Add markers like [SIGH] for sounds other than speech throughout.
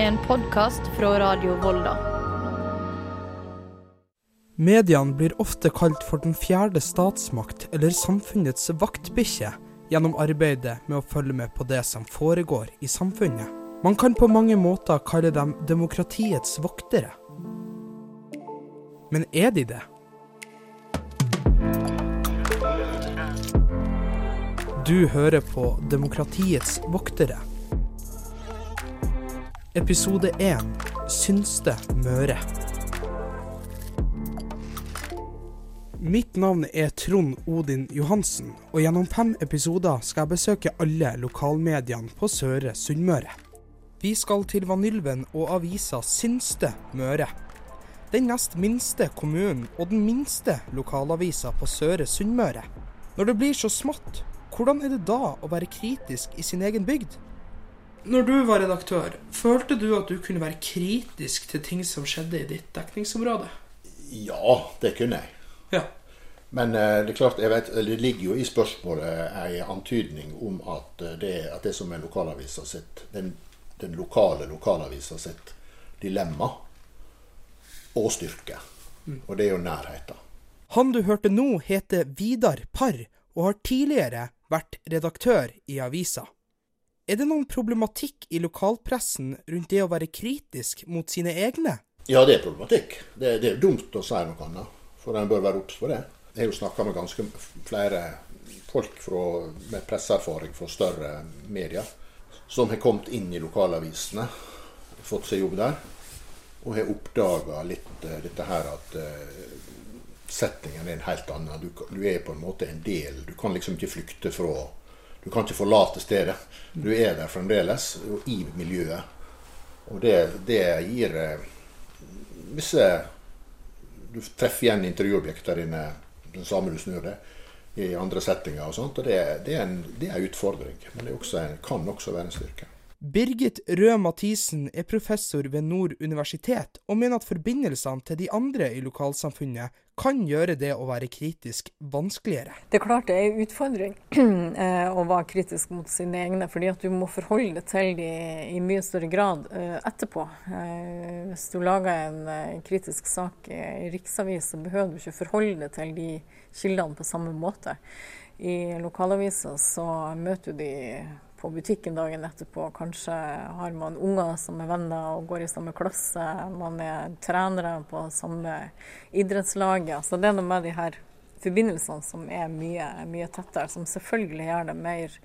En podkast fra Radio Volda. Mediene blir ofte kalt for den fjerde statsmakt eller samfunnets vaktbikkje gjennom arbeidet med å følge med på det som foregår i samfunnet. Man kan på mange måter kalle dem demokratiets voktere. Men er de det? Du hører på Demokratiets voktere. Episode 1 Synste Møre. Mitt navn er Trond Odin Johansen, og gjennom fem episoder skal jeg besøke alle lokalmediene på Søre Sunnmøre. Vi skal til Vanylven og avisa Synste Møre. Den nest minste kommunen og den minste lokalavisa på Søre Sunnmøre. Når det blir så smått, hvordan er det da å være kritisk i sin egen bygd? Når du var redaktør, følte du at du kunne være kritisk til ting som skjedde i ditt dekningsområde? Ja, det kunne jeg. Ja. Men eh, det er klart, vet, det ligger jo i spørsmålet en antydning om at eh, det, at det som er lokalavisa sitt, den, den lokale lokalavisa sitt dilemma og styrke. Og det er jo nærheten. Han du hørte nå heter Vidar Parr, og har tidligere vært redaktør i avisa. Er det noen problematikk i lokalpressen rundt det å være kritisk mot sine egne? Ja, det er problematikk. Det, det er dumt å si noe annet, for en bør være obs på det. Jeg har jo snakka med ganske flere folk fra, med presseerfaring fra større medier, som har kommet inn i lokalavisene, fått seg jobb der, og har oppdaga litt uh, dette her at uh, settingen er en helt annen. Du, du er på en måte en del. Du kan liksom ikke flykte fra Du kan ikke forlate stedet. Du er der fremdeles, og i miljøet. Og det, det gir hvis visse Du treffer igjen intervjuobjekter inne, den samme du snur det, i andre settinger og sånt. Og det, det, er, en, det er en utfordring, men det også en, kan også være en styrke. Birgit Røe Mathisen er professor ved Nord universitet, og mener at forbindelsene til de andre i lokalsamfunnet kan gjøre det å være kritisk vanskeligere. Det er klart det er en utfordring [CLEARS THROAT] eh, å være kritisk mot sine egne, fordi at du må forholde deg til dem i mye større grad eh, etterpå. Eh, hvis du lager en kritisk sak i riksavis, så behøver du ikke forholde deg til de kildene på samme måte. I lokalaviser så møter du de på butikken dagen etterpå. Kanskje har man unger som er venner og går i samme klasse. Man er trenere på samme idrettslaget. Så det er noe med de her forbindelsene som er mye, mye tettere, som selvfølgelig gjør det mer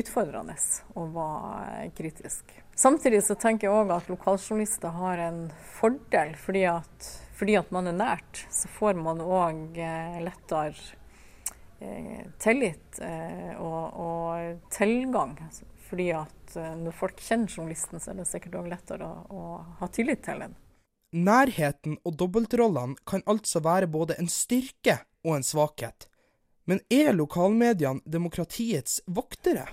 utfordrende å være kritisk. Samtidig så tenker jeg òg at lokaljournalister har en fordel, fordi at, fordi at man er nært, så får man òg lettere Eh, tillit eh, og, og, tilgang. Fordi at eh, når folk kjenner journalisten, så er det sikkert òg lettere å, å, ha tillit til den. Nærheten og dobbeltrollene kan altså være både en styrke og en svakhet. Men er lokalmediene demokratiets voktere?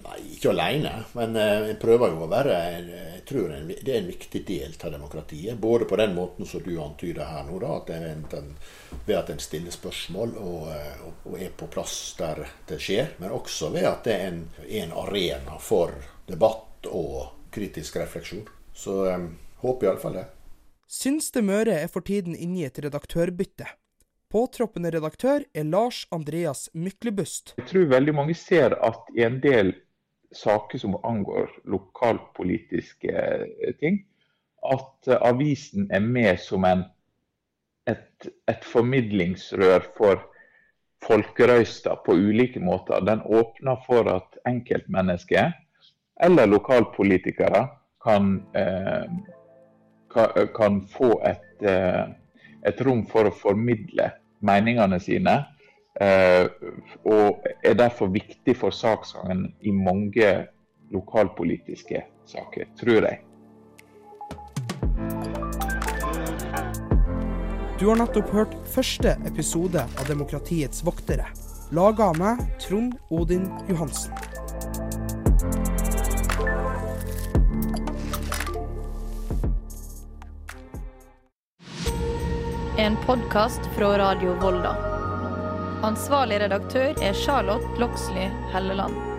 Nei, ikke alene, men jeg prøver jo å være Jeg tror det er en viktig del av demokratiet. Både på den måten som du antyder her nå, da, at en, ved at en stiller spørsmål og, og, er på plass der det skjer. Men også ved at det er en, en arena for debatt og kritisk refleksjon. Så um, håper iallfall det. Synste Møre er for tiden inne i et redaktørbytte. Påtroppende redaktør er Lars Andreas Myklebust. Jeg tror veldig mange ser at i en del saker som angår lokalpolitiske eh, ting, at eh, avisen er med som en, et, et formidlingsrør for folkerøyster på ulike måter. Den åpner for at enkeltmennesker eller lokalpolitikere kan, eh, kan, få et, et rom for å formidle meningene sine. Eh, og er derfor viktig for saksgangen i mange lokalpolitiske saker, tror jeg. Du har nettopp hørt første episode av Demokratiets voktere, laga av meg, Trond Odin Johansen. En podkast fra Radio Volda. Ansvarlig redaktør er Charlotte Loxley Helleland.